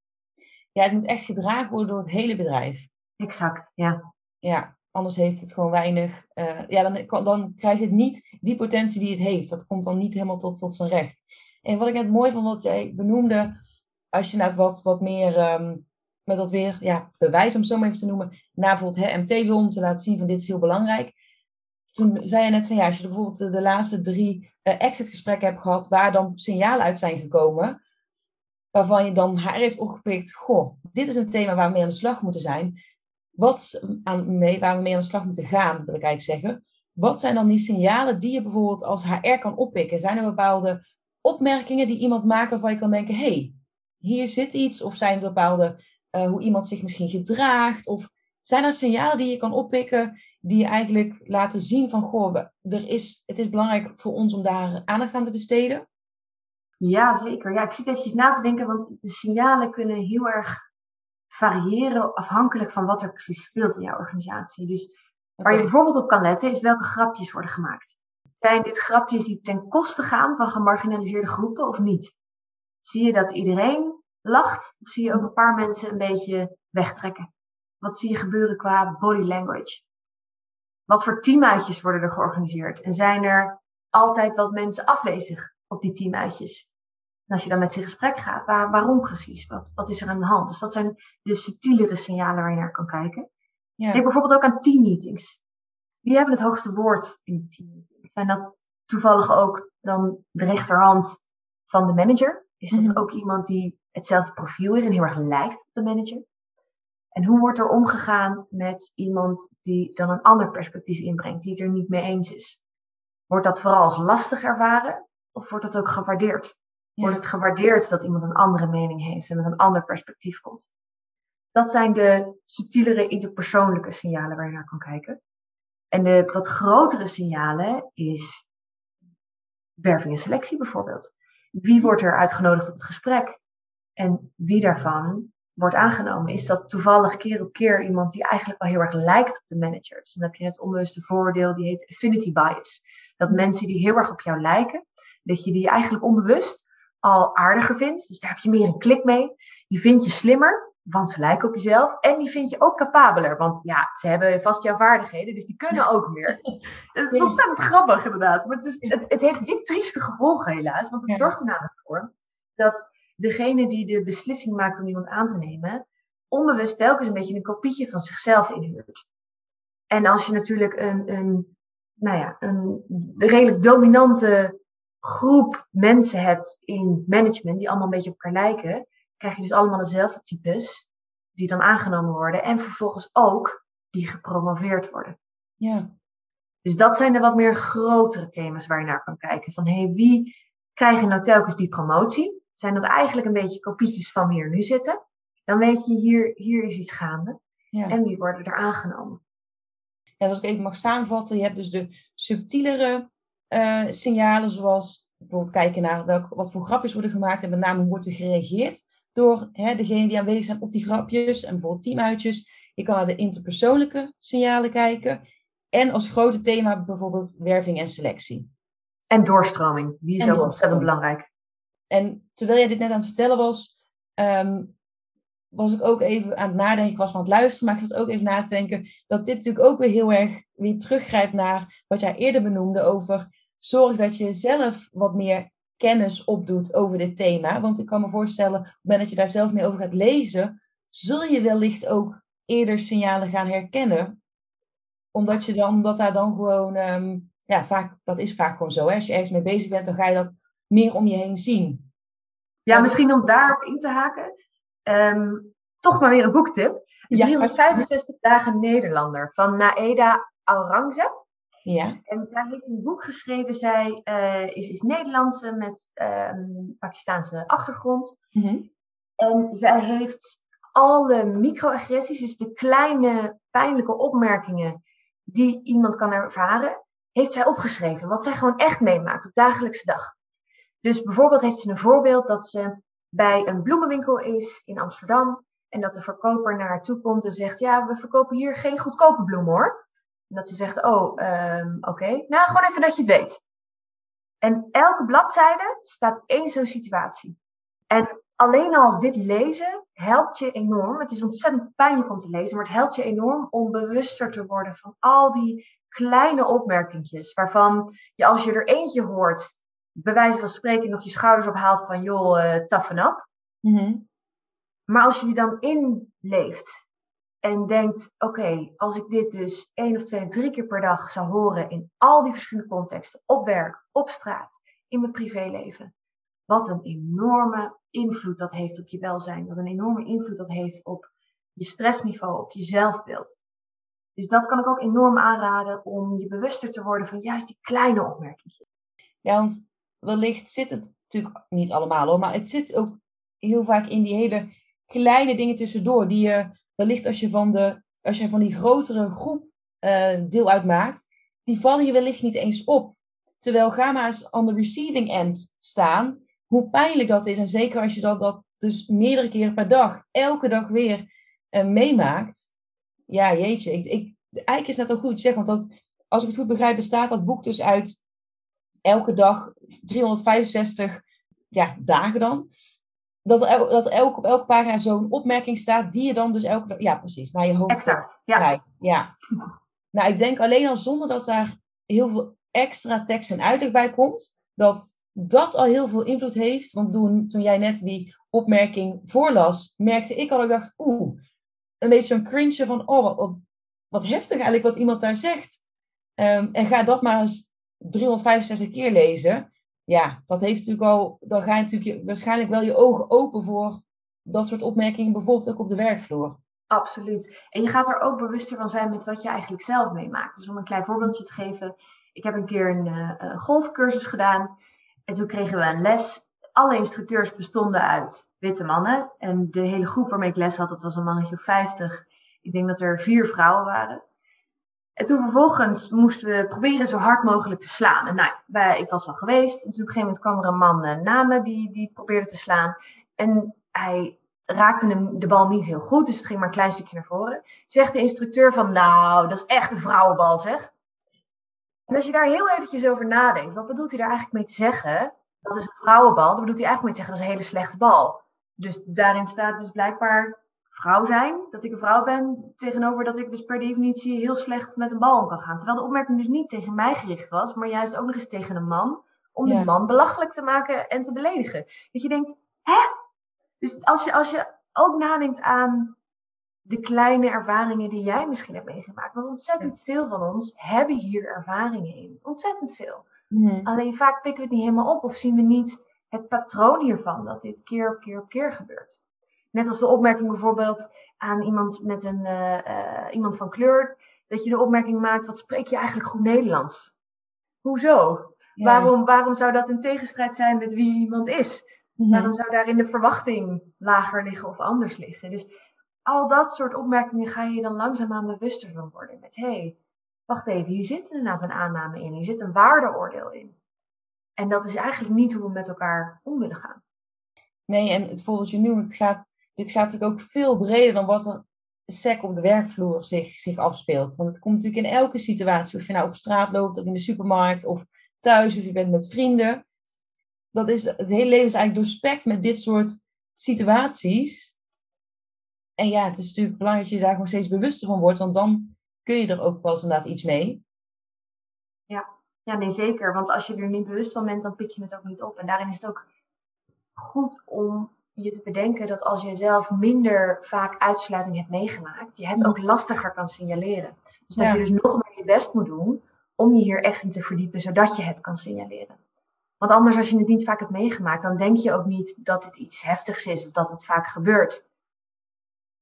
Ja, het moet echt gedragen worden door het hele bedrijf. Exact, ja. Ja, anders heeft het gewoon weinig. Uh, ja, dan, dan krijgt het niet die potentie die het heeft. Dat komt dan niet helemaal tot, tot zijn recht. En wat ik net mooi vond wat jij benoemde, als je nou wat, wat meer um, met dat weer ja, bewijs, om het zo maar even te noemen, naar bijvoorbeeld hè, MT wil om te laten zien van dit is heel belangrijk. Toen zei je net van ja, als je bijvoorbeeld de, laatste drie uh, exitgesprekken hebt gehad waar dan signalen uit zijn gekomen, waarvan je dan haar heeft opgepikt, goh, dit is een thema waar we mee aan de slag moeten zijn. Wat aan, mee, waar we mee aan de slag moeten gaan, wil ik eigenlijk zeggen. Wat zijn dan die signalen die je bijvoorbeeld als HR kan oppikken? Zijn er bepaalde opmerkingen die iemand maakt waarvan je kan denken, hé, hey, hier zit iets? Of zijn er bepaalde uh, hoe iemand zich misschien gedraagt? Of zijn er signalen die je kan oppikken die je eigenlijk laten zien van, goh, er is, het is belangrijk voor ons om daar aandacht aan te besteden? Ja, zeker. Ja, ik zit eventjes na te denken, want de signalen kunnen heel erg variëren afhankelijk van wat er precies speelt in jouw organisatie. Dus waar je bijvoorbeeld op kan letten, is welke grapjes worden gemaakt. Zijn dit grapjes die ten koste gaan van gemarginaliseerde groepen of niet? Zie je dat iedereen lacht? Of zie je ook een paar mensen een beetje wegtrekken? Wat zie je gebeuren qua body language? Wat voor teamuitjes worden er georganiseerd? En zijn er altijd wat mensen afwezig op die teamuitjes? En als je dan met ze in gesprek gaat, waar, waarom precies? Wat, wat is er aan de hand? Dus dat zijn de subtielere signalen waar je naar kan kijken. Ja. Denk bijvoorbeeld ook aan teammeetings. Wie hebben het hoogste woord in de teammeetings? Zijn dat toevallig ook dan de rechterhand van de manager? Is dat mhm. ook iemand die hetzelfde profiel is en heel erg lijkt op de manager? En hoe wordt er omgegaan met iemand die dan een ander perspectief inbrengt, die het er niet mee eens is? Wordt dat vooral als lastig ervaren of wordt dat ook gewaardeerd? Wordt het gewaardeerd dat iemand een andere mening heeft en met een ander perspectief komt? Dat zijn de subtielere interpersoonlijke signalen waar je naar kan kijken. En de wat grotere signalen is werving en selectie bijvoorbeeld. Wie wordt er uitgenodigd op het gesprek? En wie daarvan wordt aangenomen? Is dat toevallig keer op keer iemand die eigenlijk wel heel erg lijkt op de manager? Dus dan heb je het onbewuste voordeel, die heet affinity bias. Dat mensen die heel erg op jou lijken, dat je die eigenlijk onbewust al aardiger vindt. Dus daar heb je meer een klik mee. Die vind je slimmer, want ze lijken op jezelf. En die vind je ook capabeler, want ja, ze hebben vast jouw vaardigheden, dus die kunnen ook meer. het is ontzettend grappig inderdaad. Maar het, is, het, het heeft dit trieste gevolgen helaas, want het zorgt er namelijk voor dat degene die de beslissing maakt om iemand aan te nemen, onbewust telkens een beetje een kopietje van zichzelf inhuurt. En als je natuurlijk een, een nou ja, een redelijk dominante groep mensen hebt in management die allemaal een beetje op elkaar lijken, krijg je dus allemaal dezelfde types die dan aangenomen worden en vervolgens ook die gepromoveerd worden. Ja. Dus dat zijn de wat meer grotere thema's waar je naar kan kijken. Van hey, wie krijgen nou telkens die promotie? Zijn dat eigenlijk een beetje kopietjes van wie er nu zitten? Dan weet je, hier, hier is iets gaande. Ja. En wie worden er aangenomen? Ja, als ik even mag samenvatten, je hebt dus de subtielere uh, signalen, zoals bijvoorbeeld kijken naar welk, wat voor grapjes worden gemaakt en met name hoe wordt er gereageerd door hè, degene die aanwezig zijn op die grapjes en bijvoorbeeld teamuitjes. Je kan naar de interpersoonlijke signalen kijken. En als grote thema bijvoorbeeld werving en selectie. En doorstroming, die is En ook ontzettend belangrijk. En terwijl jij dit net aan het vertellen was, ehm, was ik ook even aan het nadenken. Ik was van het luisteren, maar ik zat ook even na te denken dat dit natuurlijk ook weer heel erg weer teruggrijpt naar wat jij eerder benoemde over zorg dat je zelf wat meer kennis opdoet over dit thema. Want ik kan me voorstellen, op het moment dat je daar zelf meer over gaat lezen, zul je wellicht ook eerder signalen gaan herkennen. Omdat je dan, omdat daar dan gewoon, ehm, ja, vaak, dat is vaak gewoon zo. Hè? Als je ergens mee bezig bent, dan ga je dat meer om je heen zien. Ja, misschien om daarop in te haken. Ehm, toch maar weer een boektip. Ja. 365 dagen Nederlander van Naeda Aurangzeb. Ja, En zij heeft een boek geschreven. Zij eh, is, is Nederlandse met ehm, Pakistaanse achtergrond. Mhm. En zij heeft alle microagressies, dus de kleine pijnlijke opmerkingen die iemand kan ervaren, heeft zij opgeschreven. Wat zij gewoon echt meemaakt op dagelijkse dag. Dus bijvoorbeeld heeft ze een voorbeeld dat ze bij een bloemenwinkel is in Amsterdam. En dat de verkoper naar haar toe komt en zegt: Ja, we verkopen hier geen goedkope bloemen hoor. Dat ze zegt: Oh, ehm, oké. Nou, gewoon even dat je het weet. En elke bladzijde staat één zo'n situatie. En alleen al dit lezen helpt je enorm. Het is ontzettend pijnlijk om te lezen, maar het helpt je enorm om bewuster te worden van al die kleine opmerkingjes. Waarvan je als je er eentje hoort, bij wijze van spreken nog je schouders ophaalt van joh, eh toughen up. Mhm. Maar als je die dan inleeft en denkt, oké, als ik dit dus één of twee of drie keer per dag zou horen in al die verschillende contexten, op werk, op straat, in mijn privéleven, wat een enorme invloed dat heeft op je welzijn, wat een enorme invloed dat heeft op je stressniveau, op je zelfbeeld. Dus dat kan ik ook enorm aanraden om je bewuster te worden van juist die kleine opmerkingen. Ja, want wellicht zit het natuurlijk niet allemaal hoor, maar het zit ook heel vaak in die hele kleine dingen tussendoor. Die je wellicht als je van, de, als je van die grotere groep eh, deel uitmaakt, die vallen je wellicht niet eens op. Terwijl ga maar eens on the receiving end staan, hoe pijnlijk dat is. En zeker als je dat, dat dus meerdere keren per dag, elke dag weer eh, meemaakt. Ja, jeetje. Ik, ik, eigenlijk is dat ook goed zeg, want dat, als ik het goed begrijp, bestaat dat boek dus uit elke dag 365 ja, dagen dan. Dat el- dat elk, op elke pagina zo'n opmerking staat die je dan dus elke dag, ja precies, naar je hoofd Exact, ja. krijgt. Ja. Nou, ik denk alleen al zonder dat daar heel veel extra tekst en uitleg bij komt, dat dat al heel veel invloed heeft. Want toen, toen jij net die opmerking voorlas, merkte ik al, ik dacht, oeh, een beetje zo'n cringe van, oh, wat, wat, wat heftig eigenlijk wat iemand daar zegt. Ehm, en ga dat maar eens 365 keer lezen. Ja, dat heeft natuurlijk al, dan ga je natuurlijk waarschijnlijk wel je ogen open voor dat soort opmerkingen, bijvoorbeeld ook op de werkvloer. Absoluut. En je gaat er ook bewuster van zijn met wat je eigenlijk zelf meemaakt. Dus om een klein voorbeeldje te geven. Ik heb een keer een uh, golfcursus gedaan. En toen kregen we een les. Alle instructeurs bestonden uit witte mannen. En de hele groep waarmee ik les had, dat was een mannetje of 50. Ik denk dat er vier vrouwen waren. En toen vervolgens moesten we proberen zo hard mogelijk te slaan. En nou, wij, ik was al geweest. En toen op een gegeven moment kwam er een man uh, na me die, die probeerde te slaan. En hij raakte de bal niet heel goed, dus het ging maar een klein stukje naar voren. Zegt de instructeur van, nou, dat is echt een vrouwenbal, zeg. En als je daar heel eventjes over nadenkt, wat bedoelt hij daar eigenlijk mee te zeggen? Dat is een vrouwenbal, dan bedoelt hij eigenlijk mee te zeggen, dat is een hele slechte bal. Dus daarin staat dus blijkbaar vrouw zijn, dat ik een vrouw ben, tegenover dat ik dus per definitie heel slecht met een bal om kan gaan. Terwijl de opmerking dus niet tegen mij gericht was, maar juist ook nog eens tegen een man, om ja. de man belachelijk te maken en te beledigen. Dat je denkt, hè? Dus als je, als je ook nadenkt aan de kleine ervaringen die jij misschien hebt meegemaakt. Want ontzettend veel van ons hebben hier ervaringen in. Ontzettend veel. Mm. Alleen vaak pikken we het niet helemaal op of zien we niet het patroon hiervan dat dit keer op keer op keer gebeurt. Net als de opmerking bijvoorbeeld aan iemand met een uh, uh, iemand van kleur. Dat je de opmerking maakt, wat spreek je eigenlijk goed Nederlands? Hoezo? Ja. Waarom, waarom zou dat in tegenstrijd zijn met wie iemand is? Mm-hmm. Waarom zou daarin de verwachting lager liggen of anders liggen? Dus al dat soort opmerkingen ga je dan langzaamaan bewuster van worden. Met hé, hey, wacht even, hier zit inderdaad een aanname in, hier zit een waardeoordeel in. En dat is eigenlijk niet hoe we met elkaar om willen gaan. Nee, en het voorbeeld je nu, het gaat, dit gaat natuurlijk ook veel breder dan wat er sec op de werkvloer zich, zich afspeelt. Want het komt natuurlijk in elke situatie, of je nou op straat loopt, of in de supermarkt, of thuis, of je bent met vrienden. Dat is, het hele leven is eigenlijk doorspekt met dit soort situaties. En ja, het is natuurlijk belangrijk dat je daar gewoon steeds bewuster van wordt, want dan kun je er ook pas inderdaad iets mee. Ja. ja, nee zeker. Want als je er niet bewust van bent, dan pik je het ook niet op. En daarin is het ook goed om je te bedenken dat als je zelf minder vaak uitsluiting hebt meegemaakt, je het ook lastiger kan signaleren. Dus dat je dus nog meer je best moet doen om je hier echt in te verdiepen, zodat je het kan signaleren. Want anders, als je het niet vaak hebt meegemaakt, dan denk je ook niet dat het iets heftigs is of dat het vaak gebeurt.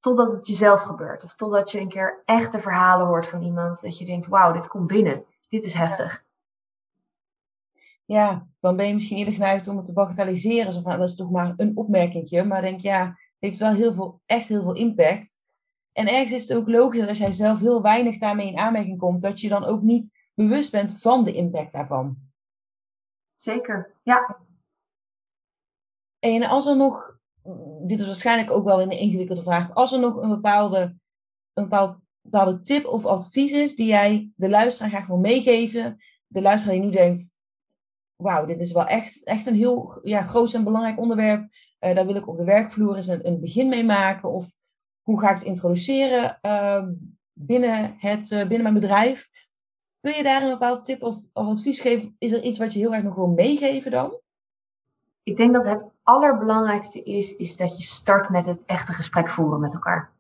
Totdat het jezelf gebeurt. Of totdat je een keer echte verhalen hoort van iemand. Dat je denkt, wauw, dit komt binnen. Dit is heftig ja, dan ben je misschien eerder geneigd om het te bagatelliseren. Zo van, dat is toch maar een opmerkingje. Maar denk, ja, het heeft wel heel veel, echt heel veel impact. En ergens is het ook logisch dat als jij zelf heel weinig daarmee in aanmerking komt, dat je dan ook niet bewust bent van de impact daarvan. Zeker, ja. En als er nog, dit is waarschijnlijk ook wel een ingewikkelde vraag, als er nog een bepaalde, een bepaalde tip of advies is die jij de luisteraar graag wil meegeven, de luisteraar die nu denkt, wauw, dit is wel echt, echt een heel ja, groot en belangrijk onderwerp. Uh, daar wil ik op de werkvloer eens een, begin mee maken. Of hoe ga ik het introduceren uh, binnen, het, uh, binnen mijn bedrijf? Kun je daar een bepaald tip of, of, advies geven? Is er iets wat je heel erg nog wil meegeven dan? Ik denk dat het allerbelangrijkste is, is dat je start met het echte gesprek voeren met elkaar.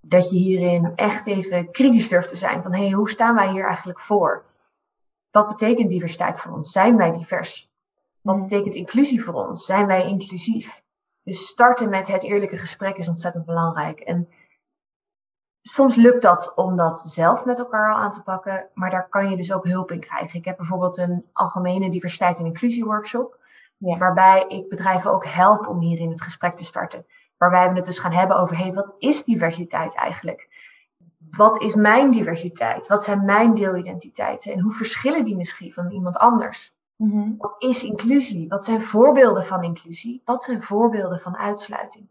Dat je hierin echt even kritisch durft te zijn. Van hé, hey, hoe staan wij hier eigenlijk voor? Wat betekent diversiteit voor ons? Zijn wij divers? Wat mm. betekent inclusie voor ons? Zijn wij inclusief? Dus starten met het eerlijke gesprek is ontzettend belangrijk. En soms lukt dat om dat zelf met elkaar al aan te pakken, maar daar kan je dus ook hulp in krijgen. Ik heb bijvoorbeeld een algemene diversiteit en inclusie workshop, ja. waarbij ik bedrijven ook help om hierin het gesprek te starten. Waarbij we het dus gaan hebben over, hey, wat is diversiteit eigenlijk? Wat is mijn diversiteit? Wat zijn mijn deelidentiteiten? En hoe verschillen die misschien van iemand anders? Mhm. Wat is inclusie? Wat zijn voorbeelden van inclusie? Wat zijn voorbeelden van uitsluiting?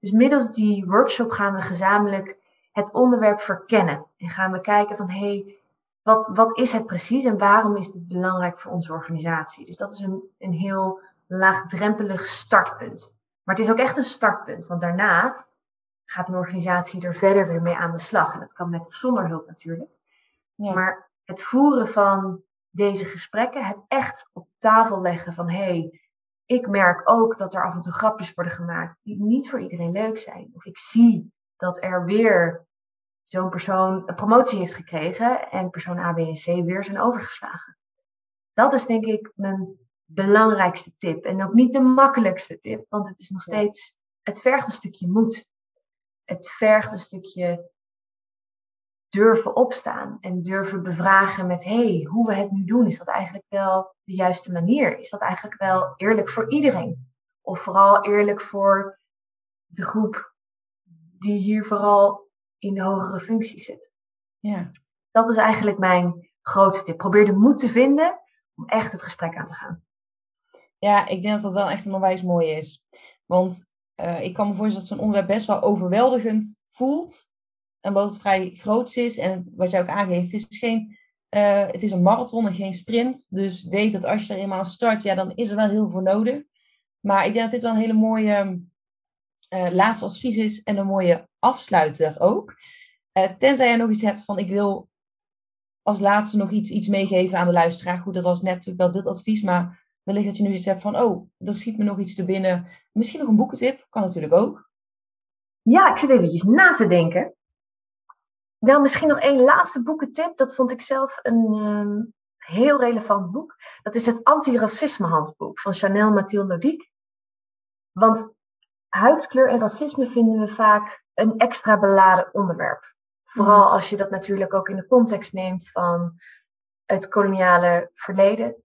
Dus middels die workshop gaan we gezamenlijk het onderwerp verkennen. En gaan we kijken van, hé, hey, wat, wat is het precies en waarom is dit belangrijk voor onze organisatie? Dus dat is een, een heel laagdrempelig startpunt. Maar het is ook echt een startpunt, want daarna gaat een organisatie er verder weer mee aan de slag. En dat kan met of zonder hulp natuurlijk. Ja. Maar het voeren van deze gesprekken, het echt op tafel leggen van hé, hey, ik merk ook dat er af en toe grapjes worden gemaakt die niet voor iedereen leuk zijn. Of ik zie dat er weer zo'n persoon een promotie heeft gekregen en persoon A, B en C weer zijn overgeslagen. Dat is denk ik mijn belangrijkste tip. En ook niet de makkelijkste tip, want het is nog steeds, het vergt een stukje moed het vergt een stukje durven opstaan en durven bevragen met hey, hoe we het nu doen, is dat eigenlijk wel de juiste manier? Is dat eigenlijk wel eerlijk voor iedereen? Of vooral eerlijk voor de groep die hier vooral in de hogere functie zit? Ja. Dat is eigenlijk mijn grootste tip. Probeer de moed te vinden om echt het gesprek aan te gaan. Ja, ik denk dat dat wel echt een onwijs mooi is. Want uh, ik kan me voorstellen dat zo'n onderwerp best wel overweldigend voelt. En wat het vrij groot is. En wat jij ook aangeeft, het is, geen, uh, het is een marathon en geen sprint. Dus weet dat als je er eenmaal start, ja, dan is er wel heel veel nodig. Maar ik denk dat dit wel een hele mooie uh, laatste advies is. En een mooie afsluiter ook. tenzij jij nog iets hebt van ik wil als laatste nog iets, iets meegeven aan de luisteraar. Goed, dat was net natuurlijk wel dit advies. Maar wellicht dat je nu iets hebt van, oh, er schiet me nog iets te binnen. Misschien nog een boekentip, kan natuurlijk ook. Ja, ik zit eventjes na te denken. Dan misschien nog één laatste boekentip. Dat vond ik zelf een um, heel relevant boek. Dat is het Antiracisme Handboek van Chanel Mathilde Lodiek. Want huidskleur en racisme vinden we vaak een extra beladen onderwerp. Vooral mhm. als je dat natuurlijk ook in de context neemt van het koloniale verleden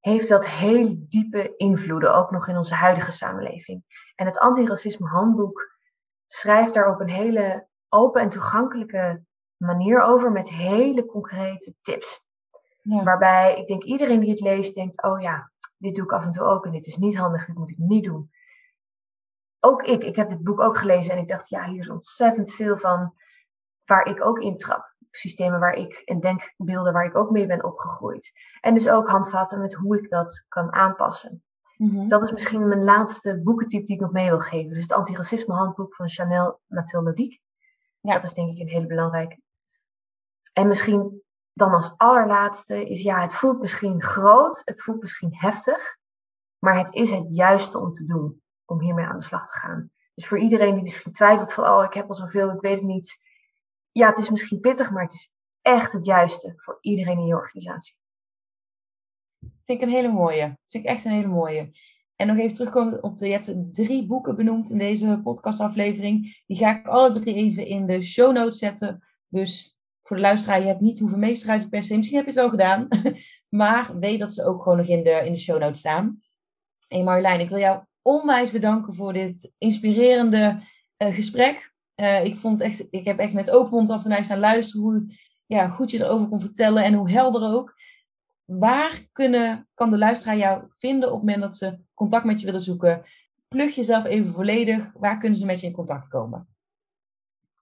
heeft dat heel diepe invloeden, ook nog in onze huidige samenleving. En het antiracisme handboek schrijft daar op een hele open en toegankelijke manier over met hele concrete tips. Ja. Waarbij ik denk iedereen die het leest denkt, oh ja, dit doe ik af en toe ook en dit is niet handig, dit moet ik niet doen. ook ik, ik heb dit boek ook gelezen en ik dacht, ja, hier is ontzettend veel van waar ik ook in trap. Systemen waar ik en denkbeelden waar ik ook mee ben opgegroeid. En dus ook handvatten met hoe ik dat kan aanpassen. Mhm. Dus dat is misschien mijn laatste boekentip die ik nog mee wil geven. Dus het antiracisme handboek van Chanel Mathilde Diek. Ja. Dat is denk ik een hele belangrijke. En misschien dan als allerlaatste is ja, het voelt misschien groot, het voelt misschien heftig, maar het is het juiste om te doen, om hiermee aan de slag te gaan. Dus voor iedereen die misschien twijfelt van, oh, ik heb al zoveel, ik weet het niet. Ja, het is misschien pittig, maar het is echt het juiste voor iedereen in je organisatie. Vind ik een hele mooie. Vind ik echt een hele mooie. En nog even terugkomen op de, je hebt drie boeken benoemd in deze podcastaflevering. Die ga ik alle drie even in de show notes zetten. Dus voor de luisteraar, je hebt niet hoeven meeschrijven per se. Misschien heb je het wel gedaan. maar weet dat ze ook gewoon nog in de, in de show notes staan. En Marjolein, ik wil jou onwijs bedanken voor dit inspirerende uh, gesprek. Uh, ik, vond echt, ik heb echt met open mond af en aan staan luisteren hoe ja, goed je erover kon vertellen en hoe helder ook. Waar kunnen, kan de luisteraar jou vinden op het moment dat ze contact met je willen zoeken? Plug jezelf even volledig. Waar kunnen ze met je in contact komen?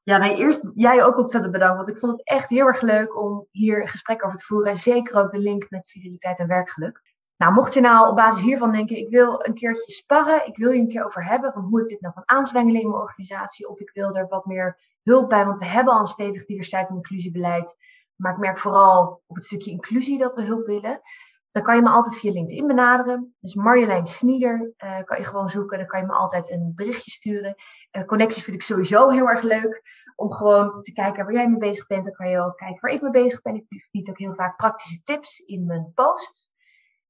Ja, nee, eerst jij ook ontzettend bedankt. Want ik vond het echt heel erg leuk om hier een gesprek over te voeren. En zeker ook de link met vitaliteit en werkgeluk. Nou, mocht je nou op basis hiervan denken, ik wil een keertje sparren, ik wil je een keer over hebben van hoe ik dit nou kan aanzwengelen in mijn organisatie, of ik wil er wat meer hulp bij, want we hebben al een stevig diversiteit en inclusiebeleid, maar ik merk vooral op het stukje inclusie dat we hulp willen. Dan kan je me altijd via LinkedIn benaderen. Dus Marjolein Snieder uh, kan je gewoon zoeken. Dan kan je me altijd een berichtje sturen. Uh, connecties vind ik sowieso heel erg leuk. Om gewoon te kijken waar jij mee bezig bent. Dan kan je ook kijken waar ik mee bezig ben. Ik bied ook heel vaak praktische tips in mijn posts.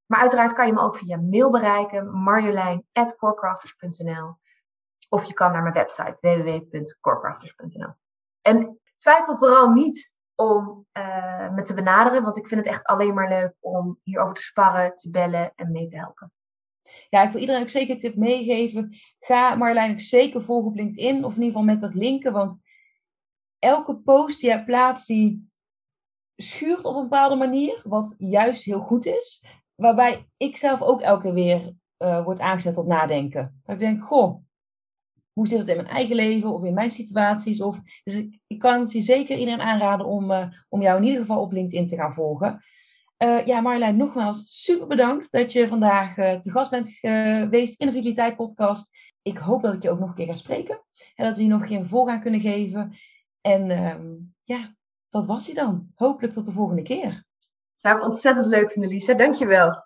Maar uiteraard kan je me ook via mail bereiken. marjolein.corecrafters.nl Of je kan naar mijn website www.corecrafters.nl En twijfel vooral niet om uh, me te benaderen. Want ik vind het echt alleen maar leuk om hierover te sparren, te bellen en mee te helpen. Ja, ik wil iedereen ook zeker een tip meegeven. Ga Marjolein ook zeker volgen op LinkedIn. Of in ieder geval met dat linken. Want elke post die jij plaatst, die schuurt op een bepaalde manier. Wat juist heel goed is. Waarbij ik zelf ook elke keer weer uh, word aangezet tot nadenken. Dat ik denk, goh, hoe zit het in mijn eigen leven of in mijn situaties? Of, dus ik, kan het je zeker iedereen aanraden om, uh, om jou in ieder geval op LinkedIn te gaan volgen. Uh, ja, Marjolein, nogmaals super bedankt dat je vandaag te gast bent geweest in de Vitaliteit podcast. Ik hoop dat ik je ook nog een keer ga spreken en dat we je nog geen vol gaan kunnen geven. En ehm, ja, dat was hij dan. Hopelijk tot de volgende keer. Zou ik ontzettend leuk vinden, Lisa. Dankjewel.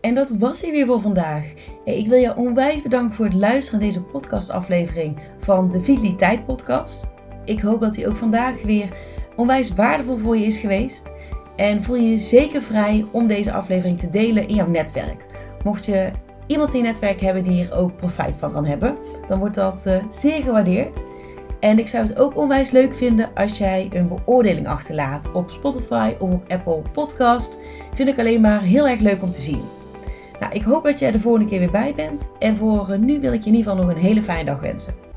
En dat was hij weer voor vandaag. Ik wil je onwijs bedanken voor het luisteren naar deze podcastaflevering van de Vitaliteit Podcast. Ik hoop dat hij ook vandaag weer onwijs waardevol voor je is geweest. En voel je je zeker vrij om deze aflevering te delen in jouw netwerk. Mocht je iemand in je netwerk hebben die hier ook profijt van kan hebben, dan wordt dat uh, zeer gewaardeerd. En ik zou het ook onwijs leuk vinden als jij een beoordeling achterlaat op Spotify of op Apple Podcast. Vind ik alleen maar heel erg leuk om te zien. Nou, ik hoop dat jij de volgende keer weer bij bent. En voor nu wil ik je in ieder geval nog een hele fijne dag wensen.